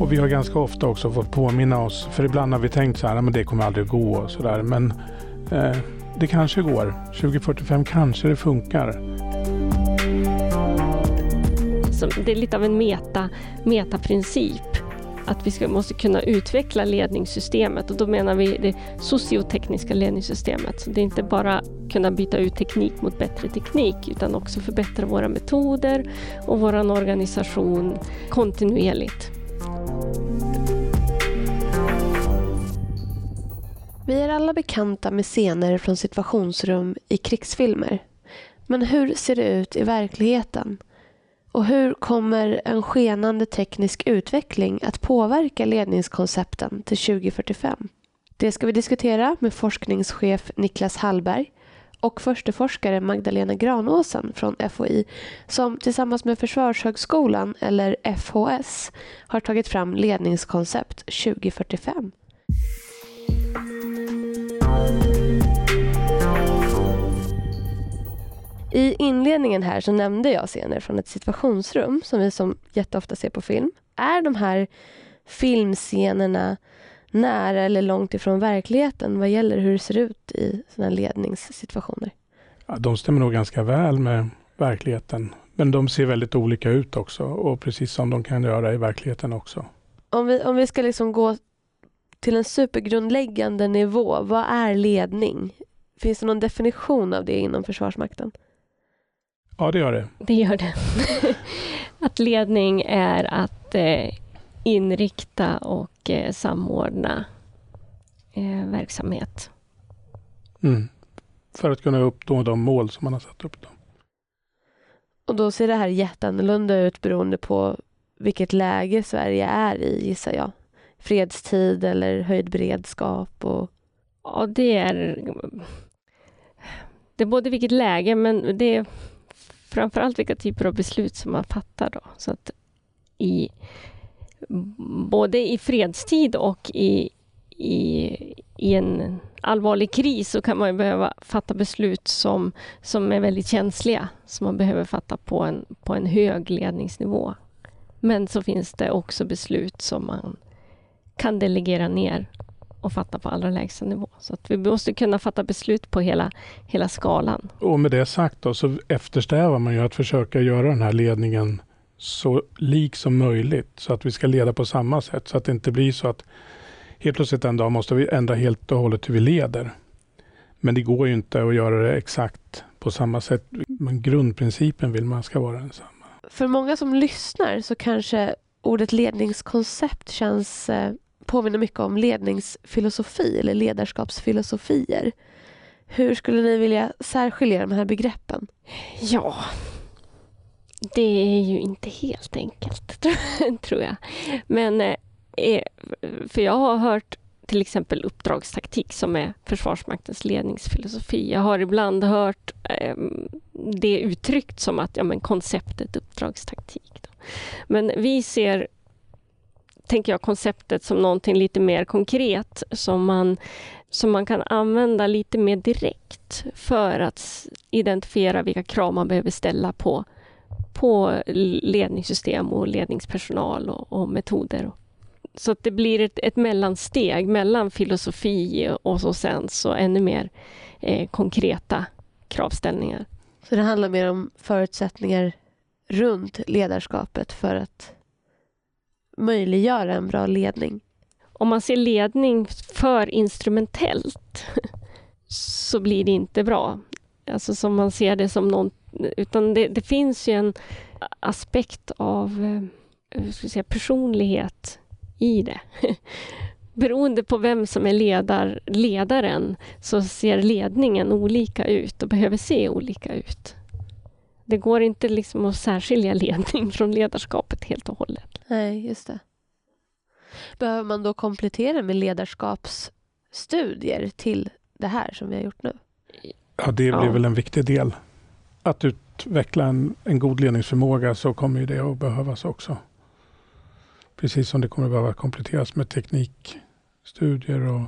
Och vi har ganska ofta också fått påminna oss, för ibland har vi tänkt så här, men det kommer aldrig gå och så där. Men eh, det kanske går. 2045 kanske det funkar. Så det är lite av en meta, metaprincip att vi ska, måste kunna utveckla ledningssystemet och då menar vi det sociotekniska ledningssystemet. Så det är inte bara kunna byta ut teknik mot bättre teknik utan också förbättra våra metoder och vår organisation kontinuerligt. Vi är alla bekanta med scener från situationsrum i krigsfilmer. Men hur ser det ut i verkligheten? Och hur kommer en skenande teknisk utveckling att påverka ledningskoncepten till 2045? Det ska vi diskutera med forskningschef Niklas Hallberg och försteforskare Magdalena Granåsen från FOI som tillsammans med Försvarshögskolan, eller FHS, har tagit fram ledningskoncept 2045. I inledningen här så nämnde jag scener från ett situationsrum som vi som jätteofta ser på film. Är de här filmscenerna nära eller långt ifrån verkligheten vad gäller hur det ser ut i sådana ledningssituationer? Ja, de stämmer nog ganska väl med verkligheten. Men de ser väldigt olika ut också och precis som de kan göra i verkligheten också. Om vi, om vi ska liksom gå till en supergrundläggande nivå, vad är ledning? Finns det någon definition av det inom Försvarsmakten? Ja, det gör det. Det gör det. att ledning är att eh, inrikta och eh, samordna eh, verksamhet. Mm. För att kunna uppnå de mål som man har satt upp. Då. Och då ser det här jätteannorlunda ut beroende på vilket läge Sverige är i, gissar jag. Fredstid eller höjd beredskap? Och... Ja, det är... Det är både vilket läge, men det är framförallt vilka typer av beslut som man fattar. Då. Så att i, både i fredstid och i, i, i en allvarlig kris så kan man behöva fatta beslut som, som är väldigt känsliga, som man behöver fatta på en, på en hög ledningsnivå. Men så finns det också beslut som man kan delegera ner och fatta på allra lägsta nivå. Så att vi måste kunna fatta beslut på hela, hela skalan. Och med det sagt då, så eftersträvar man ju att försöka göra den här ledningen så lik som möjligt så att vi ska leda på samma sätt så att det inte blir så att helt plötsligt en dag måste vi ändra helt och hållet hur vi leder. Men det går ju inte att göra det exakt på samma sätt. Men grundprincipen vill man ska vara densamma. För många som lyssnar så kanske ordet ledningskoncept känns eh, påminner mycket om ledningsfilosofi eller ledarskapsfilosofier. Hur skulle ni vilja särskilja de här begreppen? Ja, det är ju inte helt enkelt, tror jag. Men, eh, eh, för jag har hört till exempel uppdragstaktik som är Försvarsmaktens ledningsfilosofi. Jag har ibland hört ehm, det uttryckt som att ja, men konceptet uppdragstaktik. Då. Men vi ser tänker jag konceptet som någonting lite mer konkret som man, som man kan använda lite mer direkt för att identifiera vilka krav man behöver ställa på, på ledningssystem och ledningspersonal och, och metoder. Så att det blir ett, ett mellansteg mellan filosofi och så sen så ännu mer eh, konkreta kravställningar. Så det handlar mer om förutsättningar runt ledarskapet för att möjliggöra en bra ledning. Om man ser ledning för instrumentellt så blir det inte bra. Alltså som man ser det som någon... Utan det, det finns ju en aspekt av eh, ska säga, personlighet i det. Beroende på vem som är ledar, ledaren så ser ledningen olika ut och behöver se olika ut. Det går inte liksom att särskilja ledning från ledarskapet helt och hållet. Nej, just det. Behöver man då komplettera med ledarskapsstudier till det här som vi har gjort nu? Ja, det blir ja. väl en viktig del. Att utveckla en, en god ledningsförmåga så kommer ju det att behövas också. Precis som det kommer att behöva kompletteras med teknikstudier och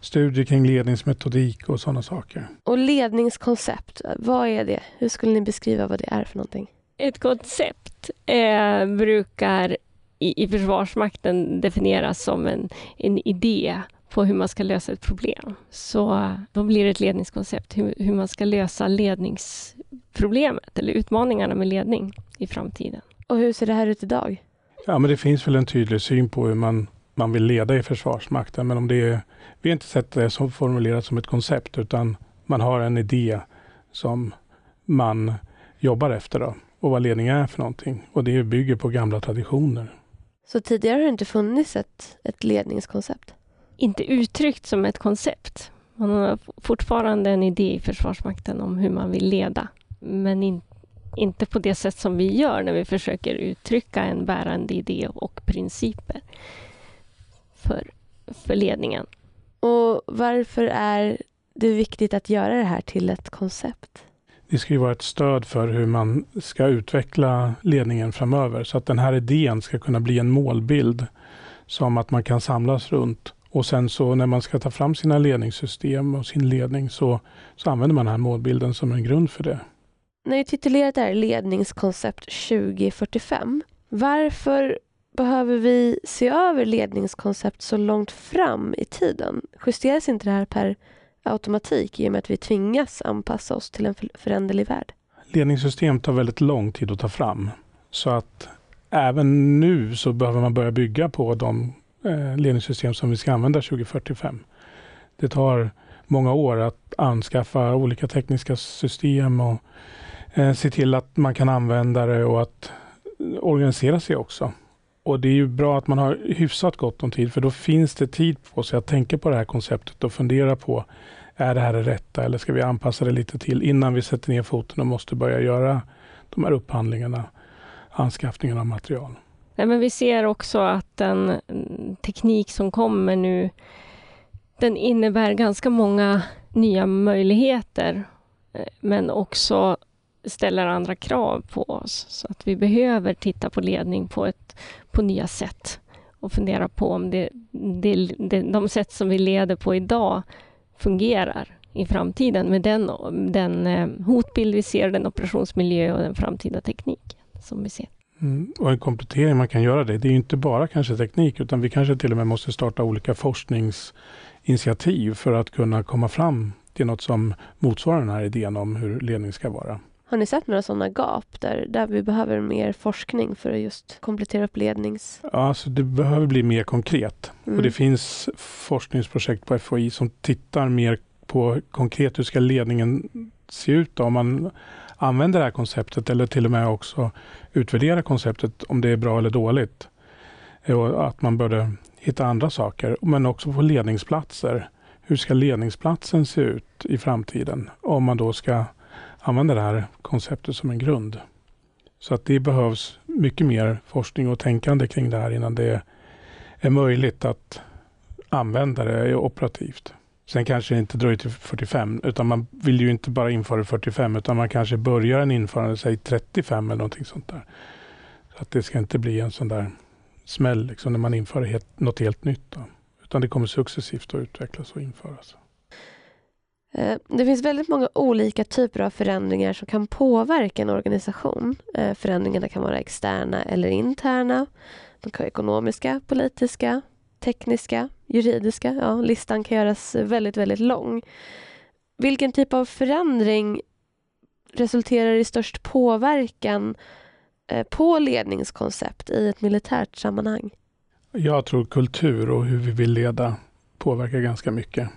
studier kring ledningsmetodik och sådana saker. Och ledningskoncept, vad är det? Hur skulle ni beskriva vad det är för någonting? Ett koncept eh, brukar i, i Försvarsmakten definieras som en, en idé på hur man ska lösa ett problem. Så då blir det ett ledningskoncept, hur, hur man ska lösa ledningsproblemet eller utmaningarna med ledning i framtiden. Och hur ser det här ut idag? Ja, men det finns väl en tydlig syn på hur man, man vill leda i Försvarsmakten. Men om det är, vi har inte sett det som formulerat som ett koncept, utan man har en idé som man jobbar efter då, och vad ledning är för någonting. Och det bygger på gamla traditioner. Så tidigare har det inte funnits ett, ett ledningskoncept? Inte uttryckt som ett koncept. Man har fortfarande en idé i Försvarsmakten om hur man vill leda. Men in, inte på det sätt som vi gör när vi försöker uttrycka en bärande idé och principer för, för ledningen. Och varför är det viktigt att göra det här till ett koncept? Det ska ju vara ett stöd för hur man ska utveckla ledningen framöver. Så att den här idén ska kunna bli en målbild som att man kan samlas runt. Och sen så när man ska ta fram sina ledningssystem och sin ledning så, så använder man den här målbilden som en grund för det. När ni titulerat det här ledningskoncept 2045, varför behöver vi se över ledningskoncept så långt fram i tiden? Justeras inte det här per automatik i och med att vi tvingas anpassa oss till en föränderlig värld? Ledningssystem tar väldigt lång tid att ta fram. Så att även nu så behöver man börja bygga på de Eh, ledningssystem som vi ska använda 2045. Det tar många år att anskaffa olika tekniska system och eh, se till att man kan använda det och att organisera sig också. Och det är ju bra att man har hyfsat gott om tid för då finns det tid på sig att tänka på det här konceptet och fundera på är det här det rätta eller ska vi anpassa det lite till innan vi sätter ner foten och måste börja göra de här upphandlingarna, anskaffningen av material. Nej, men vi ser också att den mm, teknik som kommer nu, den innebär ganska många nya möjligheter, eh, men också ställer andra krav på oss. Så att vi behöver titta på ledning på, ett, på nya sätt och fundera på om det, det, det, de sätt som vi leder på idag fungerar i framtiden med den, den eh, hotbild vi ser, den operationsmiljö och den framtida teknik som vi ser. Mm, och en komplettering man kan göra det, det är inte bara kanske teknik utan vi kanske till och med måste starta olika forskningsinitiativ för att kunna komma fram till något som motsvarar den här idén om hur ledning ska vara. Har ni sett några sådana gap där, där vi behöver mer forskning för att just komplettera upp lednings... Ja, alltså det behöver bli mer konkret. Mm. Och det finns forskningsprojekt på FOI som tittar mer på konkret hur ska ledningen se ut då, om man använder det här konceptet eller till och med också utvärdera konceptet om det är bra eller dåligt. Och att man borde hitta andra saker, men också på ledningsplatser. Hur ska ledningsplatsen se ut i framtiden om man då ska använda det här konceptet som en grund. Så att det behövs mycket mer forskning och tänkande kring det här innan det är möjligt att använda det operativt. Sen kanske det inte dröjer till 45, utan man vill ju inte bara införa 45, utan man kanske börjar en införande, säg 35 eller någonting sånt där. Så att det ska inte bli en sån där smäll liksom, när man inför helt, något helt nytt. Då. Utan det kommer successivt att utvecklas och införas. Eh, det finns väldigt många olika typer av förändringar som kan påverka en organisation. Eh, förändringarna kan vara externa eller interna. De kan vara ekonomiska, politiska, tekniska, juridiska. Ja, listan kan göras väldigt, väldigt lång. Vilken typ av förändring resulterar i störst påverkan eh, på ledningskoncept i ett militärt sammanhang? Jag tror kultur och hur vi vill leda påverkar ganska mycket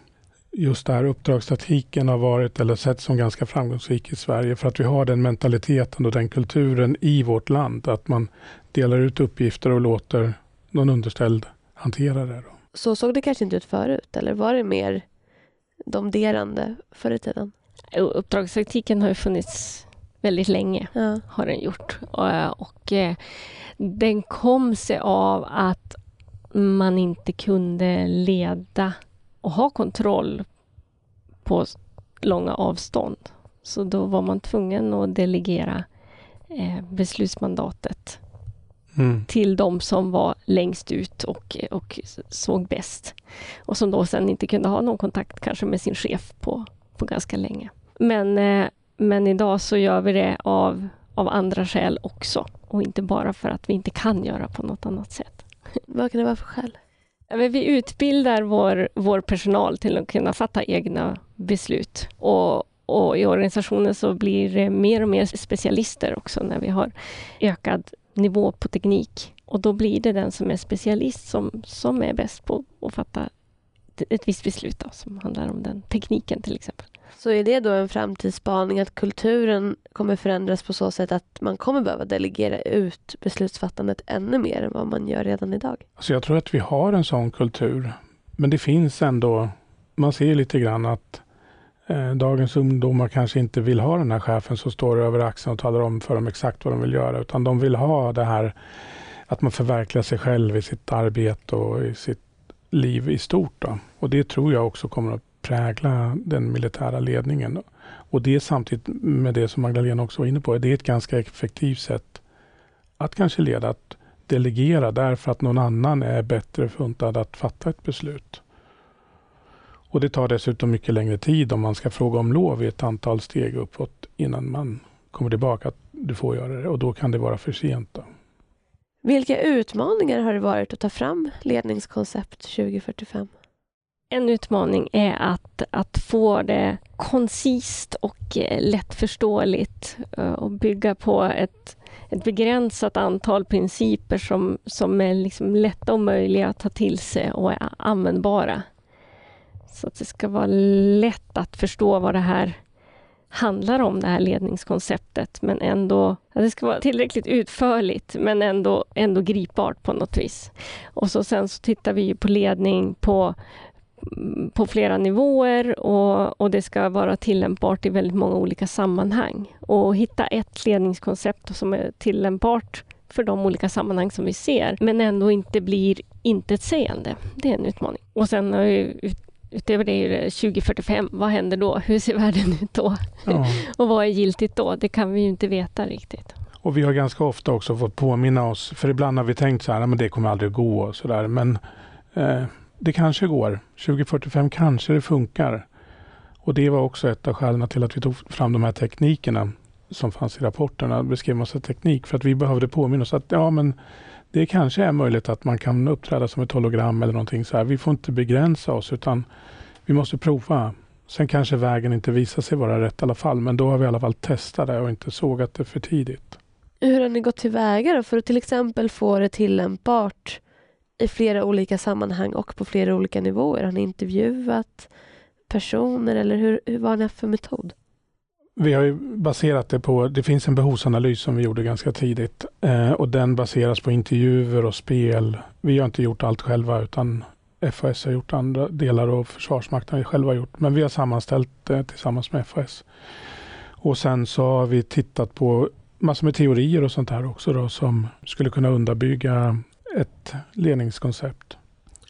just det här uppdragsstatiken har varit eller sett som ganska framgångsrik i Sverige för att vi har den mentaliteten och den kulturen i vårt land att man delar ut uppgifter och låter någon underställd hantera det. Då. Så såg det kanske inte ut förut eller var det mer domderande förr i tiden? Uppdragstaktiken har ju funnits väldigt länge, ja. har den gjort. Och, och eh, den kom sig av att man inte kunde leda och ha kontroll på långa avstånd. Så då var man tvungen att delegera eh, beslutsmandatet mm. till de som var längst ut och, och såg bäst. Och som då sen inte kunde ha någon kontakt kanske med sin chef på, på ganska länge. Men, eh, men idag så gör vi det av, av andra skäl också och inte bara för att vi inte kan göra på något annat sätt. Vad kan det vara för skäl? Vi utbildar vår, vår personal till att kunna fatta egna beslut. Och, och i organisationen så blir det mer och mer specialister också när vi har ökad nivå på teknik. Och då blir det den som är specialist som, som är bäst på att fatta ett visst beslut då, som handlar om den tekniken till exempel. Så är det då en framtidsspaning att kulturen kommer förändras på så sätt att man kommer behöva delegera ut beslutsfattandet ännu mer än vad man gör redan idag? Alltså jag tror att vi har en sån kultur. Men det finns ändå, man ser lite grann att Eh, dagens ungdomar kanske inte vill ha den här chefen som står över axeln och talar om för dem exakt vad de vill göra, utan de vill ha det här att man förverkligar sig själv i sitt arbete och i sitt liv i stort. Då. Och det tror jag också kommer att prägla den militära ledningen. Och det samtidigt med det som Magdalena också var inne på, det är ett ganska effektivt sätt att kanske leda, att delegera därför att någon annan är bättre funtad att fatta ett beslut. Och det tar dessutom mycket längre tid om man ska fråga om lov i ett antal steg uppåt innan man kommer tillbaka att du får göra det och då kan det vara för sent. Då. Vilka utmaningar har det varit att ta fram ledningskoncept 2045? En utmaning är att, att få det koncist och eh, lättförståeligt eh, och bygga på ett, ett begränsat antal principer som, som är liksom lätta och möjliga att ta till sig och är användbara. Så att det ska vara lätt att förstå vad det här handlar om, det här ledningskonceptet, men ändå... Det ska vara tillräckligt utförligt, men ändå, ändå gripbart på något vis. Och så sen så tittar vi på ledning på mm, på flera nivåer och, och, det ska vara tillämpbart i väldigt många olika sammanhang. Och hitta ett ledningskoncept som är tillämpbart för de olika sammanhang som vi ser, men ändå inte blir intetsägande. Det är en utmaning. Och sen ut, utöver det är det 2045. Vad händer då? Hur ser världen ut då? Ja. och vad är giltigt då? Det kan vi ju inte veta riktigt. Och vi har ganska ofta också fått påminna oss, för ibland har vi tänkt så här, men det kommer aldrig gå och så där. Men eh, det kanske går. 2045 kanske det funkar. Och det var också ett av skälen till att vi tog fram de här teknikerna som fanns i rapporterna, beskrev massa teknik, för att vi behövde påminna oss att ja, men det kanske är möjligt att man kan uppträda som ett hologram eller någonting så här. Vi får inte begränsa oss utan vi måste prova. Sen kanske vägen inte visar sig vara rätt i alla fall, men då har vi i alla fall testat det och inte sågat det för tidigt. Hur har ni gått tillväga då för att till exempel få det tillämpbart i flera olika sammanhang och på flera olika nivåer? Har ni intervjuat personer eller hur, hur vad har ni haft för metod? Vi har baserat det på, det finns en behovsanalys som vi gjorde ganska tidigt eh, och den baseras på intervjuer och spel. Vi har inte gjort allt själva utan FAS har gjort andra delar och Försvarsmakten har själva gjort. Men vi har sammanställt det tillsammans med FAS. Och sen så har vi tittat på massor med teorier och sånt här också då, som skulle kunna underbygga ett ledningskoncept.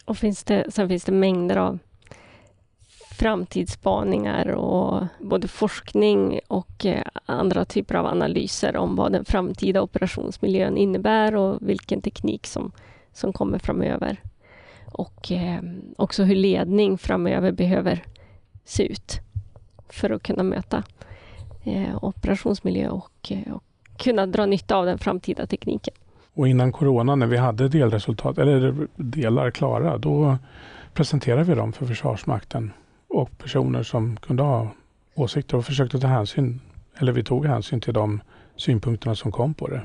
Och finns det, sen finns det mängder av framtidsspaningar och både forskning och eh, andra typer av analyser om vad den framtida operationsmiljön innebär och vilken teknik som, som kommer framöver. Och eh, också hur ledning framöver behöver se ut för att kunna möta eh, operationsmiljö och, och kunna dra nytta av den framtida tekniken. Och innan corona när vi hade delresultat, eller delar klara, då presenterade vi dem för Försvarsmakten och personer som kunde ha åsikter och försökte ta hänsyn, eller vi tog hänsyn till de synpunkterna som kom på det.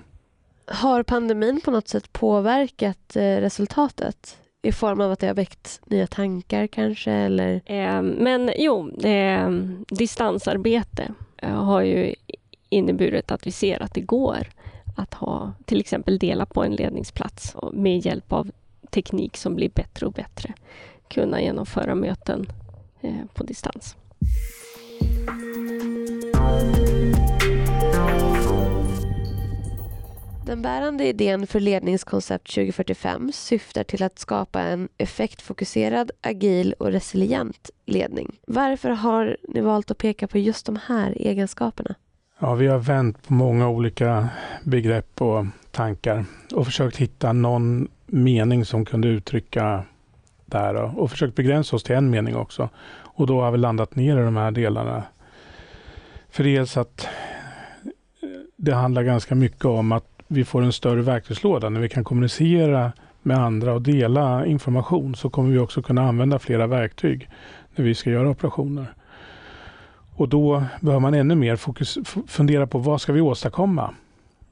Har pandemin på något sätt påverkat eh, resultatet? I form av att det har väckt nya tankar kanske? Eller? Eh, men jo, eh, distansarbete har ju inneburit att vi ser att det går att ha till exempel dela på en ledningsplats och med hjälp av teknik som blir bättre och bättre kunna genomföra möten eh, Eh, på distans. Den bärande idén för ledningskoncept 2045 syftar till att skapa en effektfokuserad, agil och resilient ledning. Varför har ni valt att peka på just de här egenskaperna? Ja, vi har vänt på många olika begrepp och tankar och försökt hitta någon mening som kunde uttrycka där här och försökt begränsa oss till en mening också. Och då har vi landat ner i de här delarna. För dels att eh, det handlar ganska mycket om att vi får en större verktygslåda. När vi kan kommunicera med andra och dela information så kommer vi också kunna använda flera verktyg när vi ska göra operationer. Och då behöver man ännu mer fokus, fundera på vad ska vi åstadkomma?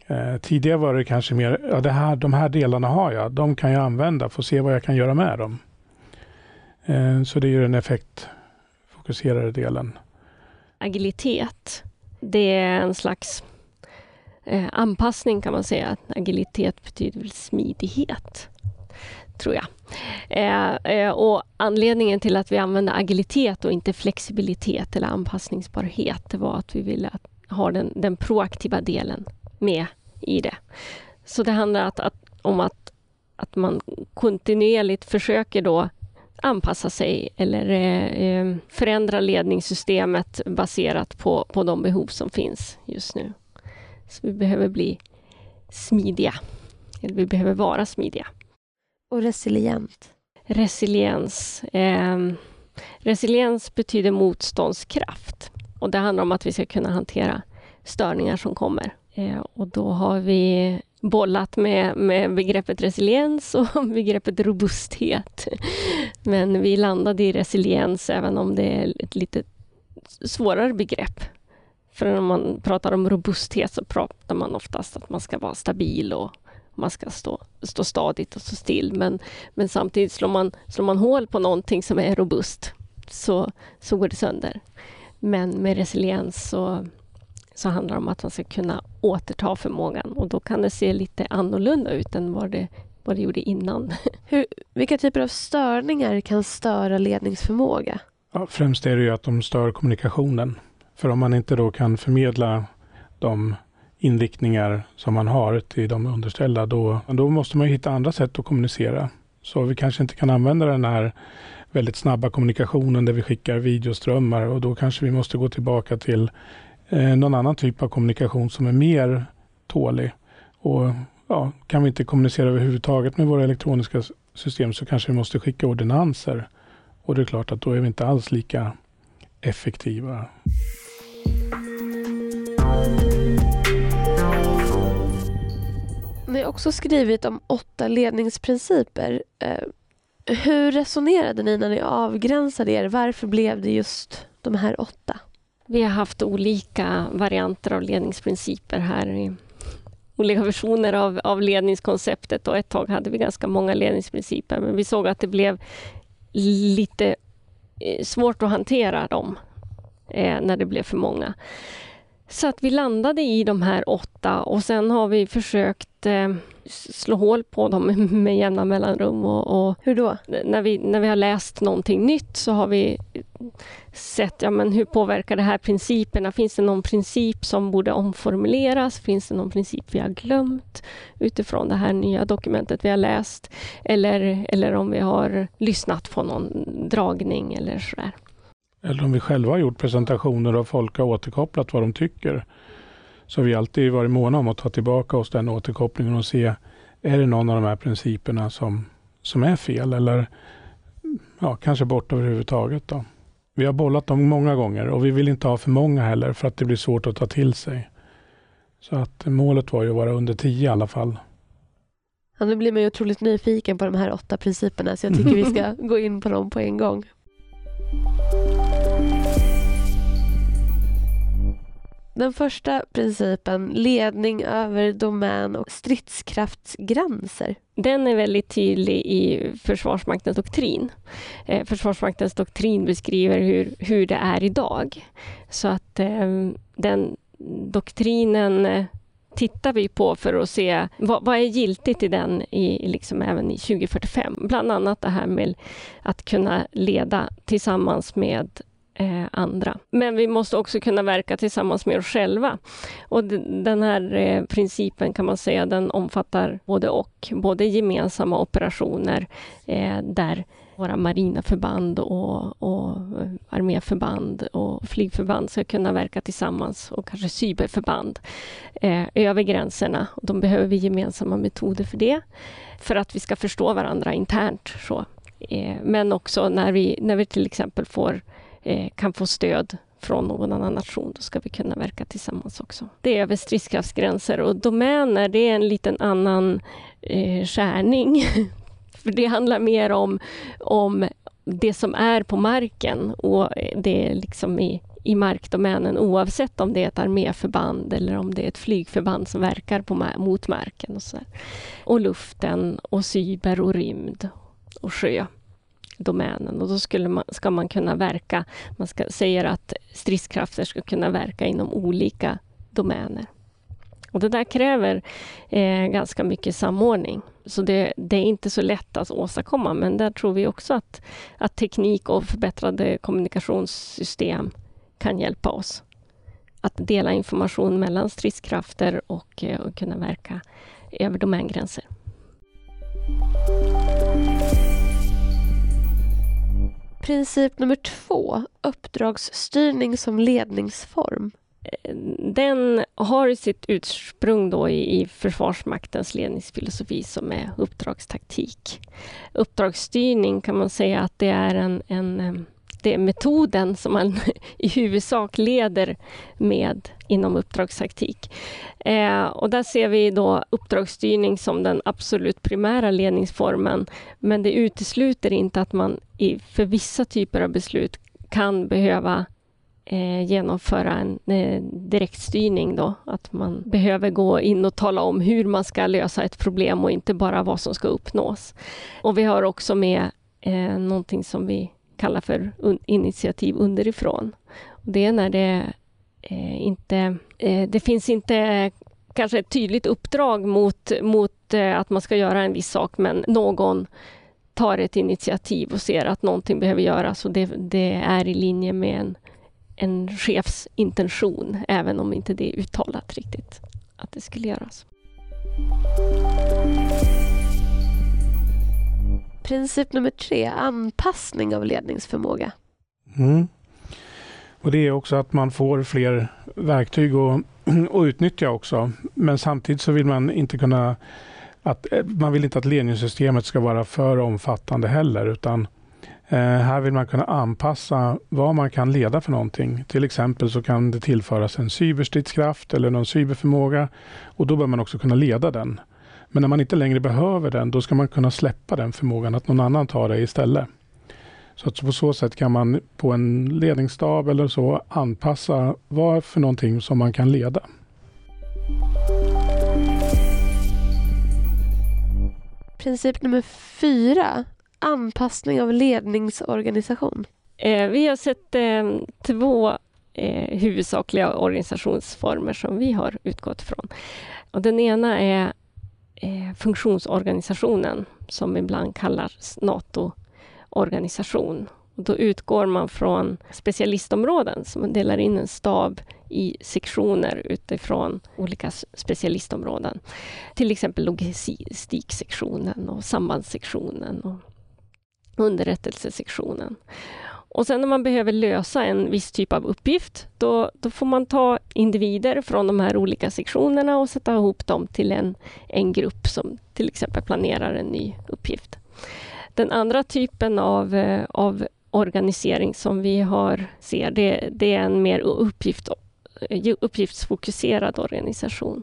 Eh, tidigare var det kanske mer, ja det här, de här delarna har jag, de kan jag använda, få se vad jag kan göra med dem. Eh, så det är ju den effektfokuserade delen. Agilitet, det är en slags eh, anpassning kan man säga. Agilitet betyder väl smidighet, tror jag. Eh, och anledningen till att vi använde agilitet och inte flexibilitet eller anpassningsbarhet, det var att vi ville ha den, den proaktiva delen med i det. Så det handlar att, att, om att, att man kontinuerligt försöker då anpassa sig eller eh, eh, förändra ledningssystemet baserat på, på de behov som finns just nu. Så vi behöver bli smidiga. Eller vi behöver vara smidiga. Och resilient? Resiliens. Eh, resiliens betyder motståndskraft. Och det handlar om att vi ska kunna hantera störningar som kommer. Eh, och då har vi bollat med, med begreppet resiliens och begreppet robusthet. Men vi landade i resiliens även om det är ett lite svårare begrepp. För när man pratar om robusthet så pratar man oftast att man ska vara stabil och man ska stå, stå stadigt och stå still. Men, men samtidigt slår man, slår man hål på någonting som är robust så, så går det sönder. Men med resiliens så så handlar det om att man ska kunna återta förmågan och då kan det se lite annorlunda ut än vad det, vad det gjorde innan. Hur, vilka typer av störningar kan störa ledningsförmåga? Ja, främst är det ju att de stör kommunikationen. För om man inte då kan förmedla de inriktningar som man har till de underställda, då, då måste man hitta andra sätt att kommunicera. Så vi kanske inte kan använda den här väldigt snabba kommunikationen där vi skickar videoströmmar och då kanske vi måste gå tillbaka till eh, någon annan typ av kommunikation som är mer tålig. Och ja, Kan vi inte kommunicera överhuvudtaget med våra elektroniska system så kanske vi måste skicka ordinanser. Och det är klart att då är vi inte alls lika effektiva. Ni har också skrivit om åtta ledningsprinciper. Eh, hur resonerade ni när ni avgränsade er? Varför blev det just de här åtta? Vi har haft olika varianter av ledningsprinciper här. I olika versioner av, av ledningskonceptet och ett tag hade vi ganska många ledningsprinciper men vi såg att det blev lite eh, svårt att hantera dem eh, när det blev för många. Så att vi landade i de här åtta och sen har vi försökt eh, slå hål på dem med jämna mellanrum. Och, och, hur då? När vi, när vi har läst någonting nytt så har vi sett ja, men hur påverkar det här principerna. Finns det någon princip som borde omformuleras? Finns det någon princip vi har glömt utifrån det här nya dokumentet vi har läst? Eller, eller om vi har lyssnat på någon dragning eller sådär. Eller om vi själva har gjort presentationer och folk har återkopplat vad de tycker. Så har vi alltid varit måna om att ta tillbaka oss den återkopplingen och se, är det någon av de här principerna som, som är fel eller ja, kanske bort överhuvudtaget. Då. Vi har bollat dem många gånger och vi vill inte ha för många heller för att det blir svårt att ta till sig. Så att målet var ju att vara under tio i alla fall. Ja, nu blir man ju otroligt nyfiken på de här åtta principerna så jag tycker vi ska gå in på dem på en gång. Den första principen, ledning över domän och stridskraftsgränser. Den är väldigt tydlig i Försvarsmaktens doktrin. Eh, Försvarsmaktens doktrin beskriver hur, hur det är idag. Så att eh, den doktrinen eh, tittar vi på för att se vad, vad är giltigt i den i, liksom även i 2045. Bland annat det här med att kunna leda tillsammans med eh, andra. Men vi måste också kunna verka tillsammans med oss själva. Och den här eh, principen kan man säga, den omfattar både och. Både gemensamma operationer eh, där våra marina förband och, och eh, arméförband och flygförband ska kunna verka tillsammans och kanske cyberförband eh, över gränserna. De behöver vi gemensamma metoder för det, för att vi ska förstå varandra internt. Så. Eh, men också när vi, när vi till exempel får Eh, Eh, kan få stöd från någon annan nation, då ska vi kunna verka tillsammans också. Det är över stridskraftsgränser och domäner, det är en liten annan eh, skärning. För det handlar mer om, om det som är på marken och eh, det är liksom i, i markdomänen oavsett om det är ett arméförband eller om det är ett flygförband som verkar på, mot marken. Och, så och luften och cyber och rymd och sjö domänen och då skulle man, ska man kunna verka, man ska, säger att stridskrafter ska kunna verka inom olika domäner. Och det där kräver eh, ganska mycket samordning. Så det, det, är inte så lätt att åstadkomma, men där tror vi också att, att teknik och förbättrade kommunikationssystem kan hjälpa oss att dela information mellan stridskrafter och, eh, och kunna verka över domängränser. Princip nummer två, uppdragsstyrning som ledningsform. Den har sitt ursprung då i, Försvarsmaktens ledningsfilosofi som är uppdragstaktik. Uppdragsstyrning kan man säga att det är en, en det är metoden som man i huvudsak leder med inom uppdragstaktik. Eh, och där ser vi då uppdragsstyrning som den absolut primära ledningsformen. Men det utesluter inte att man i, för vissa typer av beslut kan behöva eh, genomföra en eh, direktstyrning. Då. Att man behöver gå in och tala om hur man ska lösa ett problem och inte bara vad som ska uppnås. Och vi har också med eh, någonting som vi kallar för initiativ underifrån. Och det är när det eh, inte... Eh, det finns inte eh, kanske ett tydligt uppdrag mot, mot eh, att man ska göra en viss sak, men någon tar ett initiativ och ser att någonting behöver göras och det, det är i linje med en, en chefs intention, även om inte det är uttalat riktigt att det skulle göras. Princip nummer tre, anpassning av ledningsförmåga. Mm. Och Det är också att man får fler verktyg att, att utnyttja också. Men samtidigt så vill man inte kunna att, eh, man vill inte att ledningssystemet ska vara för omfattande heller utan eh, här vill man kunna anpassa vad man kan leda för någonting. Till exempel så kan det tillföras en cyberstridskraft eller någon cyberförmåga och då bör man också kunna leda den. Men när man inte längre behöver den, då ska man kunna släppa den förmågan, att någon annan tar det istället. Så att på så sätt kan man på en ledningsstab eller så anpassa vad för någonting som man kan leda. Princip nummer fyra, anpassning av ledningsorganisation. Eh, vi har sett eh, två eh, huvudsakliga organisationsformer som vi har utgått från. Och den ena är eh, funktionsorganisationen som ibland kallas NATO-organisation. då utgår man från specialistområden, så man delar in en stab i sektioner utifrån olika specialistområden. Till exempel logistiksektionen och sambandssektionen och underrättelsesektionen. Och sen när man behöver lösa en viss typ av uppgift, då, då får man ta individer från de här olika sektionerna och sätta ihop dem till en, en grupp som till exempel planerar en ny uppgift. Den andra typen av, eh, av organisering som vi har, ser, det, det är en mer uppgift, eh, uppgiftsfokuserad organisation.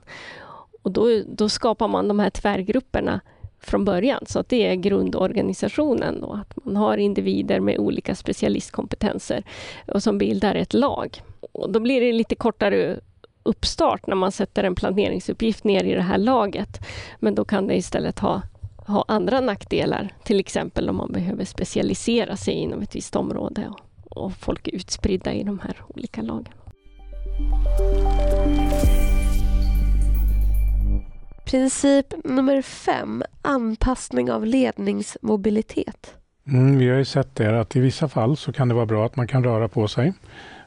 Och då, då skapar man de här tvärgrupperna från början. Så att det är grundorganisationen. Då, att man har individer med olika specialistkompetenser och som bildar ett lag. Och då blir det lite kortare uppstart när man sätter en planeringsuppgift ner i det här laget. Men då kan det istället ha, ha andra nackdelar. Till exempel om man behöver specialisera sig inom ett visst område och, och folk är utspridda i de här olika lagen. Princip nummer fem, anpassning av ledningsmobilitet. Mm, vi har ju sett det att i vissa fall så kan det vara bra att man kan röra på sig.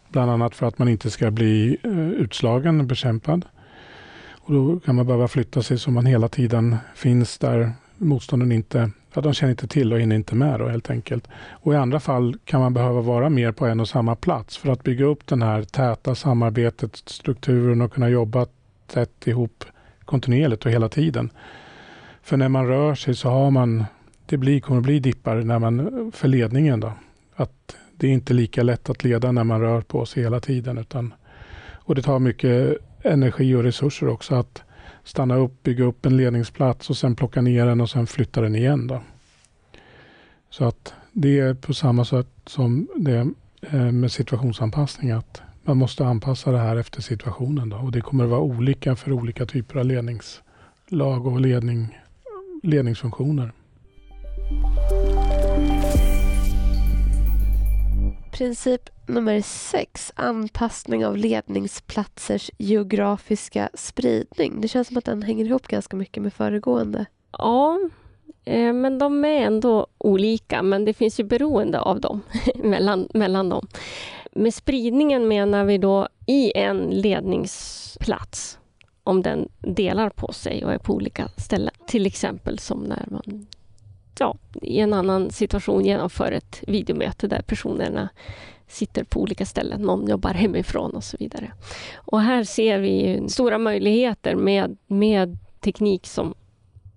Bland annat för att man inte ska bli eh, utslagen och bekämpad. Och då kan man behöva flytta sig så man hela tiden finns där motståndaren inte ja, de känner inte till och hinner inte med då, helt enkelt. Och I andra fall kan man behöva vara mer på en och samma plats för att bygga upp den här täta samarbetet, strukturen och kunna jobba tätt ihop kontinuerligt och hela tiden. För när man rör sig så har man, det blir, kommer att bli dippar när man, för ledningen. Då. Att det är inte lika lätt att leda när man rör på sig hela tiden. Utan, och det tar mycket energi och resurser också att stanna upp, bygga upp en ledningsplats och sen plocka ner den och sen flytta den igen. Då. Så att det är på samma sätt som det eh, med situationsanpassning. att man måste anpassa det här efter situationen. Då. Och Det kommer att vara olika för olika typer av ledningslag och ledning, ledningsfunktioner. Princip nummer sex, anpassning av ledningsplatsers geografiska spridning. Det känns som att den hänger ihop ganska mycket med föregående. Ja, eh, men de är ändå olika, men det finns ju beroende av dem mellan, mellan dem. Med spridningen menar vi då i en ledningsplats om den delar på sig och är på olika ställen. Till exempel som när man ja, i en annan situation genomför ett videomöte där personerna sitter på olika ställen. Någon jobbar hemifrån och så vidare. Och här ser vi stora möjligheter med, med teknik som,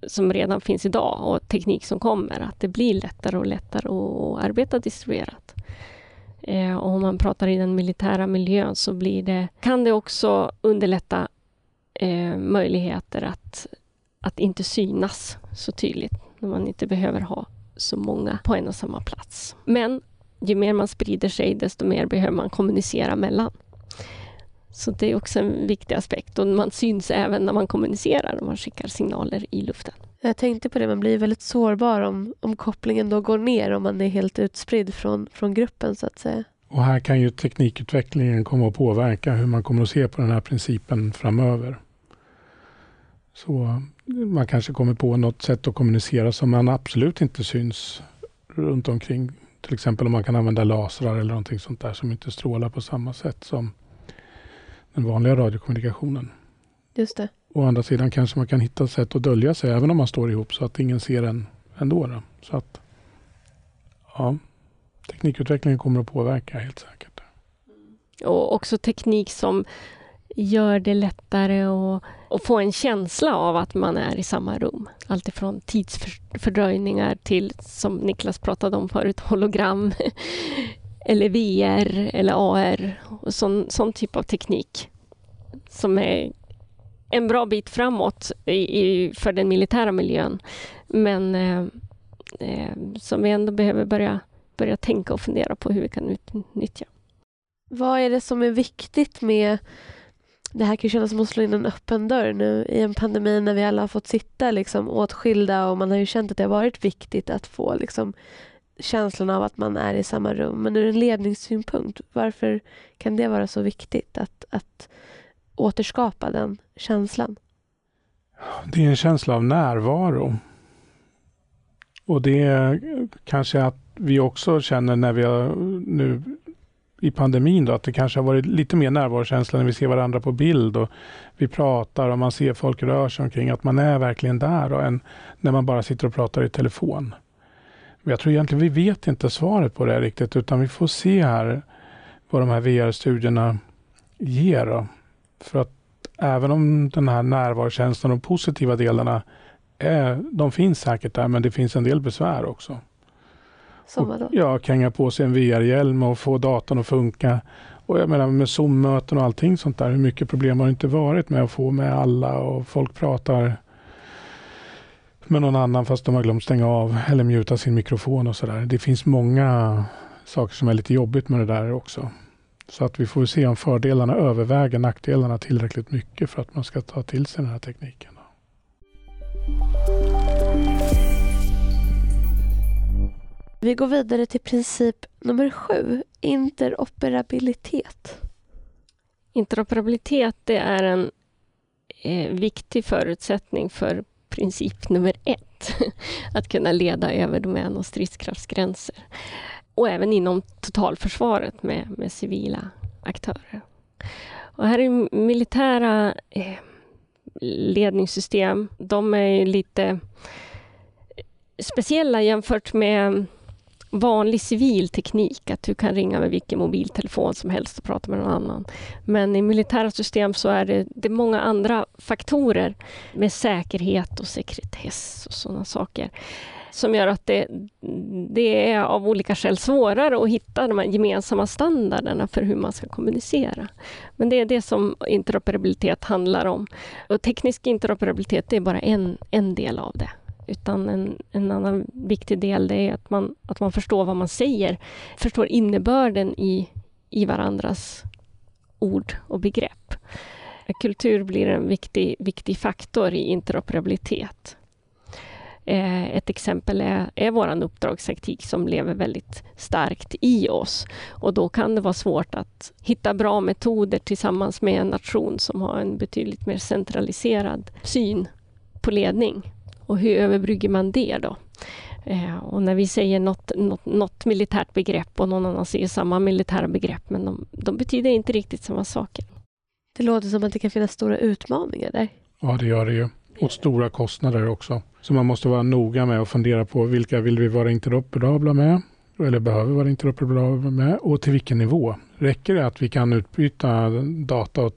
som redan finns idag och teknik som kommer. Att det blir lättare och lättare att arbeta distribuerat. Eh, och om man pratar i den militära miljön så blir det, kan det också underlätta eh, möjligheter att, att inte synas så tydligt när man inte behöver ha så många på en och samma plats. Men ju mer man sprider sig, desto mer behöver man kommunicera mellan. Så det är också en viktig aspekt och man syns även när man kommunicerar och man skickar signaler i luften. Jag tänkte på det, man blir väldigt sårbar om, om kopplingen då går ner om man är helt utspridd från, från gruppen så att säga. Och här kan ju teknikutvecklingen komma att påverka hur man kommer att se på den här principen framöver. Så man kanske kommer på något sätt att kommunicera som man absolut inte syns runt omkring. Till exempel om man kan använda lasrar eller någonting sånt där som inte strålar på samma sätt som den vanliga radiokommunikationen. Just det. Å andra sidan kanske man kan hitta sätt att dölja sig även om man står ihop så att ingen ser en ändå. Då. Så att, ja, teknikutvecklingen kommer att påverka helt säkert. Mm. Och också teknik som gör det lättare att, att få en känsla av att man är i samma rum. Alltifrån tidsfördröjningar till, som Niklas pratade om förut, hologram eller VR eller AR och sån, sån typ av teknik som är en bra bit framåt i, i, för den militära miljön men eh, eh, som vi ändå behöver börja, börja tänka och fundera på hur vi kan utnyttja. Vad är det som är viktigt med det här kan kännas som att slå in en öppen dörr nu i en pandemi när vi alla har fått sitta liksom åtskilda och man har ju känt att det har varit viktigt att få liksom känslan av att man är i samma rum. Men ur en ledningssynpunkt, varför kan det vara så viktigt att, att återskapa den känslan? Det är en känsla av närvaro. Och det är kanske att vi också känner när vi har nu i pandemin då, att det kanske har varit lite mer närvarokänsla när vi ser varandra på bild och vi pratar och man ser folk röra sig omkring, att man är verkligen där och än när man bara sitter och pratar i telefon. Men jag tror egentligen vi vet inte svaret på det riktigt utan vi får se här vad de här VR-studierna ger. Då. För att även om den här närvarokänslan och de positiva delarna är, de finns säkert där men det finns en del besvär också. Som vadå? Ja, kränga på sig en VR-hjälm och få datorn att funka. Och jag menar med Zoom-möten och allting sånt där. Hur mycket problem har det inte varit med att få med alla och folk pratar med någon annan fast de har glömt stänga av eller mjuta sin mikrofon och sådär. Det finns många saker som är lite jobbigt med det där också. Så att vi får se om fördelarna överväger nackdelarna tillräckligt mycket för att man ska ta till sig den här tekniken. Vi går vidare till princip nummer sju, interoperabilitet. Interoperabilitet det är en eh, viktig förutsättning för princip nummer ett. Att kunna leda över domän och stridskraftsgränser. Och även inom totalförsvaret med, med civila aktörer. Och här är militära eh, ledningssystem, de är lite eh, speciella jämfört med vanlig civil teknik, att du kan ringa med vilken mobiltelefon som helst och prata med någon annan. Men i militära system så är det, det är många andra faktorer med säkerhet och sekretess och sådana saker som gör att det, det är av olika skäl svårare att hitta de här gemensamma standarderna för hur man ska kommunicera. Men det är det som interoperabilitet handlar om. Och teknisk interoperabilitet är bara en, en del av det. Utan en, en annan viktig del det är att man, att man förstår vad man säger, förstår innebörden i, i varandras ord och begrepp. Kultur blir en viktig, viktig faktor i interoperabilitet. Eh, ett exempel är, är vår uppdragstaktik som lever väldigt starkt i oss. Och då kan det vara svårt att hitta bra metoder tillsammans med en nation som har en betydligt mer centraliserad syn på ledning. Och hur överbrygger man det då? Eh, och när vi säger något, något, något, militärt begrepp och någon annan säger samma militära begrepp, men de, de betyder inte riktigt samma saker. Det låter som att det kan finnas stora utmaningar där. Ja, det gör det ju. Och stora kostnader också. Så man måste vara noga med att fundera på vilka vill vi vara interoperabla med? Eller behöver vara interoperabla med? Och till vilken nivå? Räcker det att vi kan utbyta data och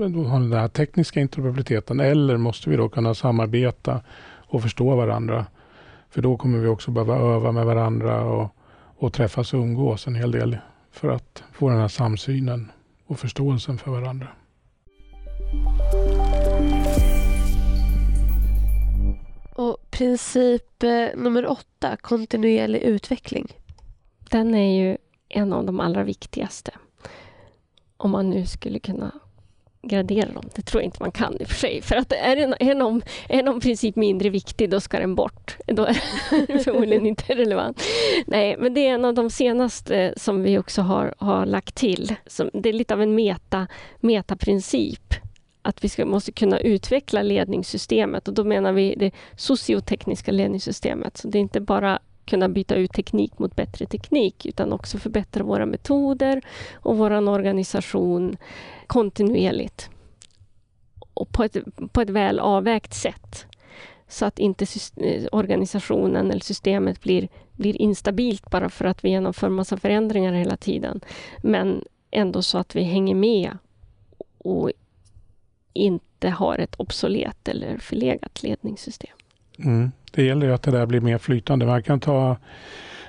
ha den här tekniska interoperabiliteten? Eller måste vi då kunna samarbeta och förstå varandra? För då kommer vi också behöva öva med varandra och, och träffas och umgås en hel del för att få den här samsynen och förståelsen för varandra. Och princip eh, nummer åtta, kontinuerlig utveckling. Den är ju en av de allra viktigaste. Om man nu skulle kunna gradera dem. Det tror jag inte man kan i och för sig. För att är, en, är, någon, är någon princip mindre viktig, då ska den bort. Då är den förmodligen inte relevant. Nej, men det är en av de senaste som vi också har, har lagt till. Som, det är lite av en meta, metaprincip att vi ska, måste kunna utveckla ledningssystemet och då menar vi det sociotekniska ledningssystemet. Så det är inte bara kunna byta ut teknik mot bättre teknik utan också förbättra våra metoder och vår organisation kontinuerligt och på ett, på ett väl avvägt sätt så att inte eh, organisationen eller systemet blir, blir instabilt bara för att vi genomför massa förändringar hela tiden. Men ändå så att vi hänger med och inte har ett obsolet eller förlegat ledningssystem. Mm. Det gäller ju att det där blir mer flytande. Man kan ta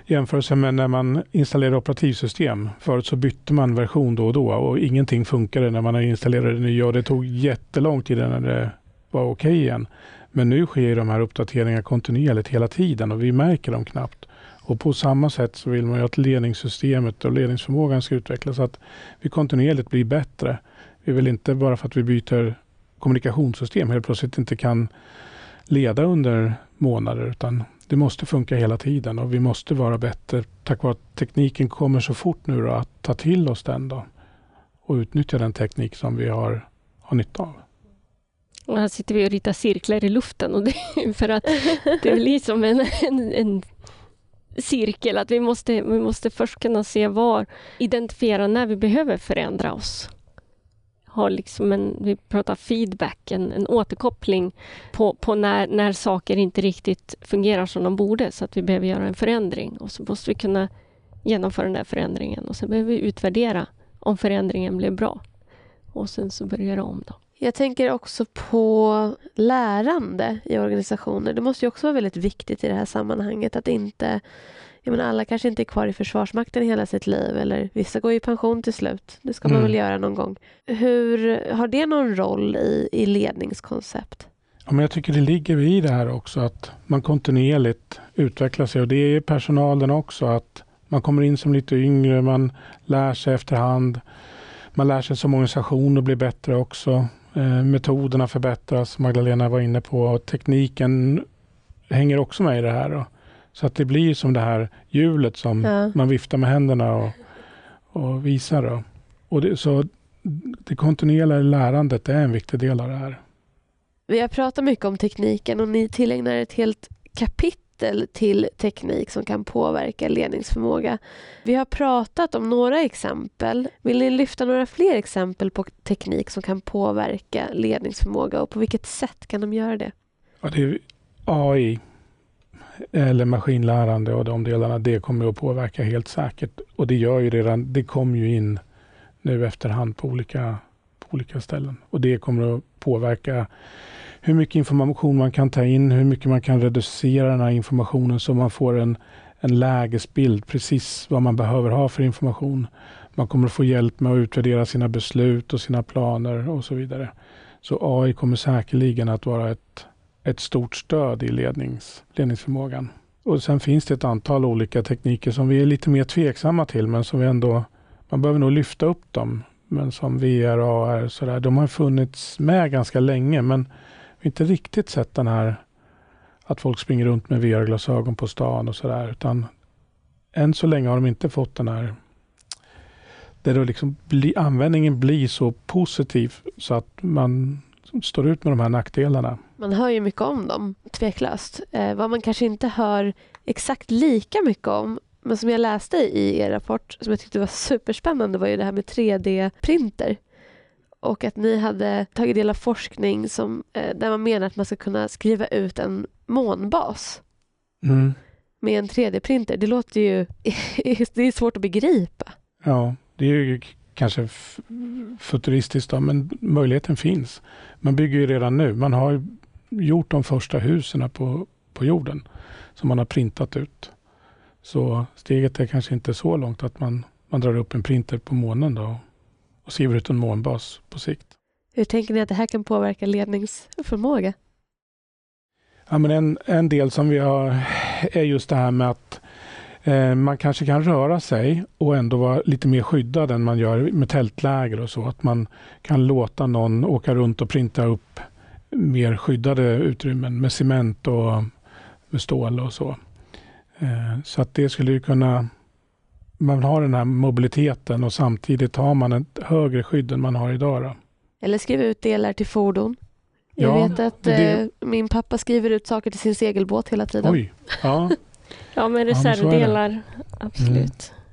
jämförelse med när man installerar operativsystem. Förut så bytte man version då och då och ingenting funkade när man installerade det nya och det tog jättelång tid innan det var okej okay igen. Men nu sker de här uppdateringarna kontinuerligt hela tiden och vi märker dem knappt. Och på samma sätt så vill man ju att ledningssystemet och ledningsförmågan ska utvecklas så att vi kontinuerligt blir bättre. Vi vill inte bara för att vi byter kommunikationssystem helt plötsligt inte kan leda under månader utan det måste funka hela tiden och vi måste vara bättre tack vare att tekniken kommer så fort nu då, att ta till oss den då och utnyttja den teknik som vi har, har nytta av. Och här sitter vi och ritar cirklar i luften och det är för att det blir som en, en, en cirkel att vi måste, vi måste först kunna se var, identifiera när vi behöver förändra oss har liksom en, vi pratar feedback, en, en återkoppling på, på när, när saker inte riktigt fungerar som de borde så att vi behöver göra en förändring och så måste vi kunna genomföra den där förändringen och sen behöver vi utvärdera om förändringen blev bra och sen så börjar göra om. Då. Jag tänker också på lärande i organisationer. Det måste ju också vara väldigt viktigt i det här sammanhanget att inte jag menar, alla kanske inte är kvar i Försvarsmakten hela sitt liv eller vissa går i pension till slut. Det ska man mm. väl göra någon gång. Hur Har det någon roll i, i ledningskoncept? Ja, men jag tycker det ligger i det här också att man kontinuerligt utvecklar sig och det är personalen också att man kommer in som lite yngre, man lär sig efterhand. Man lär sig som organisation och blir bättre också. Eh, metoderna förbättras, Magdalena var inne på. Tekniken hänger också med i det här. Så att det blir som det här hjulet som ja. man viftar med händerna och, och visar. Då. Och det, så det kontinuerliga lärandet är en viktig del av det här. Vi har pratat mycket om tekniken och ni tillägnar ett helt kapitel till teknik som kan påverka ledningsförmåga. Vi har pratat om några exempel. Vill ni lyfta några fler exempel på teknik som kan påverka ledningsförmåga och på vilket sätt kan de göra det? Ja, det är AI eller maskinlärande och de delarna, det kommer att påverka helt säkert. Och det gör ju redan, det kommer ju in nu efterhand på olika, på olika ställen. Och det kommer att påverka hur mycket information man kan ta in, hur mycket man kan reducera den här informationen så man får en, en lägesbild, precis vad man behöver ha för information. Man kommer att få hjälp med att utvärdera sina beslut och sina planer och så vidare. Så AI kommer säkerligen att vara ett, ett stort stöd i lednings, ledningsförmågan. Och sen finns det ett antal olika tekniker som vi är lite mer tveksamma till, men som vi ändå, man behöver nog lyfta upp dem. Men som VR, AR, sådär, de har funnits med ganska länge, men vi har inte riktigt sett den här att folk springer runt med VR-glasögon på stan och sådär, utan än så länge har de inte fått den här där då liksom bli, användningen blir så positiv så att man står ut med de här nackdelarna. Man hör ju mycket om dem, tveklöst. Eh, vad man kanske inte hör exakt lika mycket om men som jag läste i er rapport som jag tyckte var superspännande var ju det här med 3D-printer. Och att ni hade tagit del av forskning som, eh, där man menar att man ska kunna skriva ut en månbas mm. med en 3D-printer. Det låter ju det är svårt att begripa. Ja, det är ju kanske futuristiskt då, men möjligheten finns. Man bygger ju redan nu. Man har gjort de första husen på, på jorden som man har printat ut. Så steget är kanske inte så långt att man, man drar upp en printer på månen då och skriver ut en månbas på sikt. Hur tänker ni att det här kan påverka ledningsförmåga? Ja, men en, en del som vi har är just det här med att Eh, man kanske kan röra sig och ändå vara lite mer skyddad än man gör med tältläger och så. Att man kan låta någon åka runt och printa upp mer skyddade utrymmen med cement och med stål och så. Eh, så att det skulle ju kunna... Man har den här mobiliteten och samtidigt har man ett högre skydd än man har idag. Då. Eller skriva ut delar till fordon. Jag ja, vet att det... eh, min pappa skriver ut saker till sin segelbåt hela tiden. Oj, ja. Ja, men reservdelar, absolut. Mm.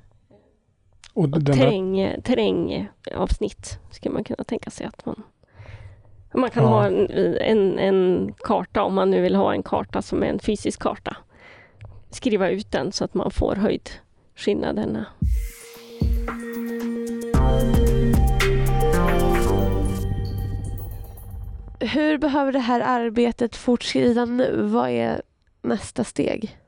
Och, och terräng, terrängavsnitt skulle man kunna tänka sig att man man kan ja. ha en, en, en, karta om man nu vill ha en karta som är en fysisk karta. Skriva ut den så att man får höjdskillnaderna. Hur behöver det här arbetet fortskrida nu? Vad är nästa steg?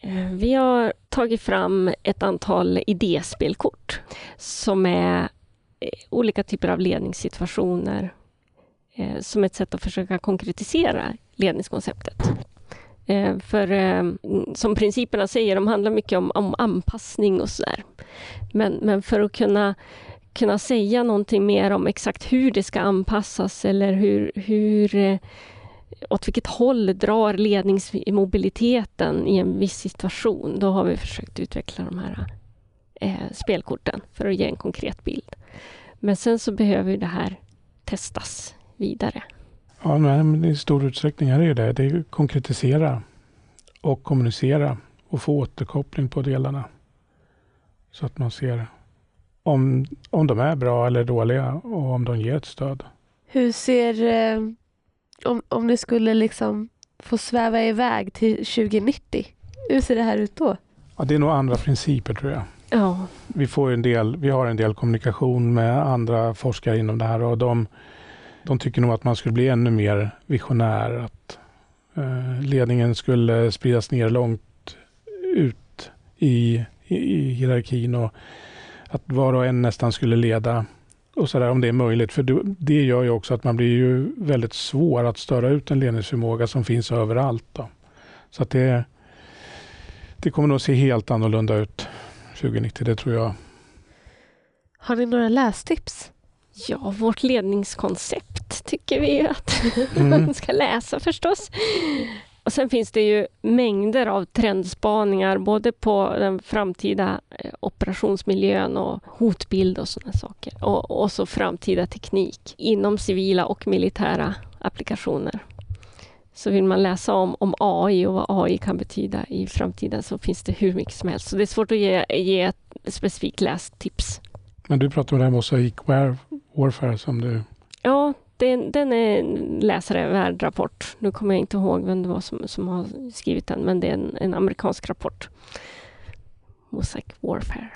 Eh, vi har tagit fram ett antal idéspelkort som är eh, olika typer av ledningssituationer Eh, som ett sätt att försöka konkretisera ledningskonceptet. Eh, för eh, som principerna säger, de handlar mycket om, om anpassning och sådär. Men, men för att kunna, kunna säga någonting mer om exakt hur det ska anpassas eller hur, hur åt vilket håll drar ledningsmobiliteten i en viss situation. Då har vi försökt utveckla de här eh, spelkorten för att ge en konkret bild. Men sen så behöver det här testas vidare. Ja, men i stor utsträckning är det ju det. Det är konkretisera och kommunicera och få återkoppling på delarna. Så att man ser om, om de är bra eller dåliga och om de ger ett stöd. Hur ser eh, om, om ni skulle liksom få sväva iväg till 2090, hur ser det här ut då? Ja, det är nog andra principer tror jag. Ja. Vi, får en del, vi har en del kommunikation med andra forskare inom det här och de, de tycker nog att man skulle bli ännu mer visionär. Att eh, ledningen skulle spridas ner långt ut i, i, i hierarkin och att var och en nästan skulle leda och så där, om det är möjligt. För det gör ju också att man blir ju väldigt svår att störa ut en ledningsförmåga som finns överallt. Då. Så att det, det kommer nog se helt annorlunda ut 2090, det tror jag. Har ni några lästips? Ja, vårt ledningskoncept tycker vi att mm. man ska läsa förstås. Och sen finns det ju mängder av trendspaningar både på den framtida eh, operationsmiljön och hotbild och sådana saker. Och, och så framtida teknik inom civila och militära applikationer. Så vill man läsa om, om AI och vad AI kan betyda i framtiden så finns det hur mycket som helst. Så det är svårt att ge, ge ett specifikt lästips. Men du pratar om det här Mosaic Warfare som du... Ja, den, den är en läsarvärd rapport. Nu kommer jag inte ihåg vem det var som, som har skrivit den, men det är en, en amerikansk rapport. Mosaic Warfare.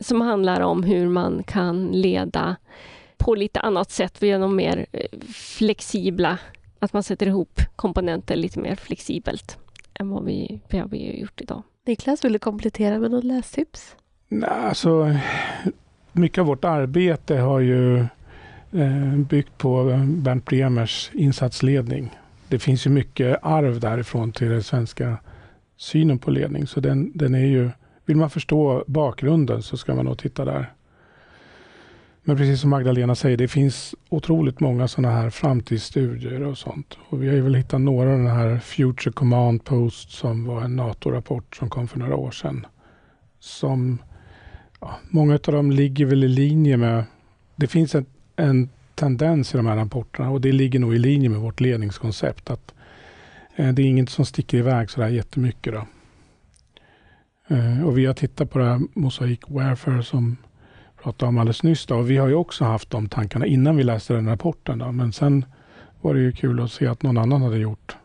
Som handlar om hur man kan leda på lite annat sätt genom mer eh, flexibla att man sätter ihop komponenter lite mer flexibelt än vad vi, vi har gjort idag. Niklas, vill du komplettera med något lästips? Nej, alltså, mycket av vårt arbete har ju eh, byggt på Bernt Bremers insatsledning. Det finns ju mycket arv därifrån till den svenska synen på ledning. Så den, den är ju, vill man förstå bakgrunden så ska man nog titta där. Men precis som Magdalena säger, det finns otroligt många sådana här framtidsstudier och sånt. Och vi har ju väl hittat några av den här Future Command Post som var en NATO-rapport som kom för några år sedan. Som, ja, många av dem ligger väl i linje med, det finns en, en tendens i de här rapporterna och det ligger nog i linje med vårt ledningskoncept. att eh, Det är inget som sticker iväg sådär jättemycket. Då. Eh, och vi har tittat på det här Mosaic Warfare som pratade om alldeles nyss. Då. Och vi har ju också haft de tankarna innan vi läste den rapporten. Då. Men sen var det ju kul att se att någon annan hade gjort.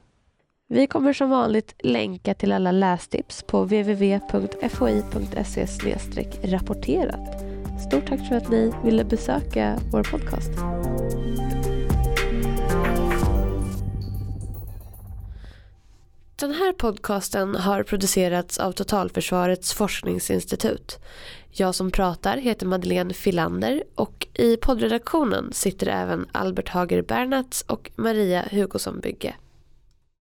Vi kommer som vanligt länka till alla lästips på www.foi.se rapporterat. Stort tack för att ni ville besöka vår podcast. Den här podcasten har producerats av Totalförsvarets forskningsinstitut. Jag som pratar heter Madeleine Filander och i poddredaktionen sitter även Albert Hager Bernats och Maria Hugosson Bygge.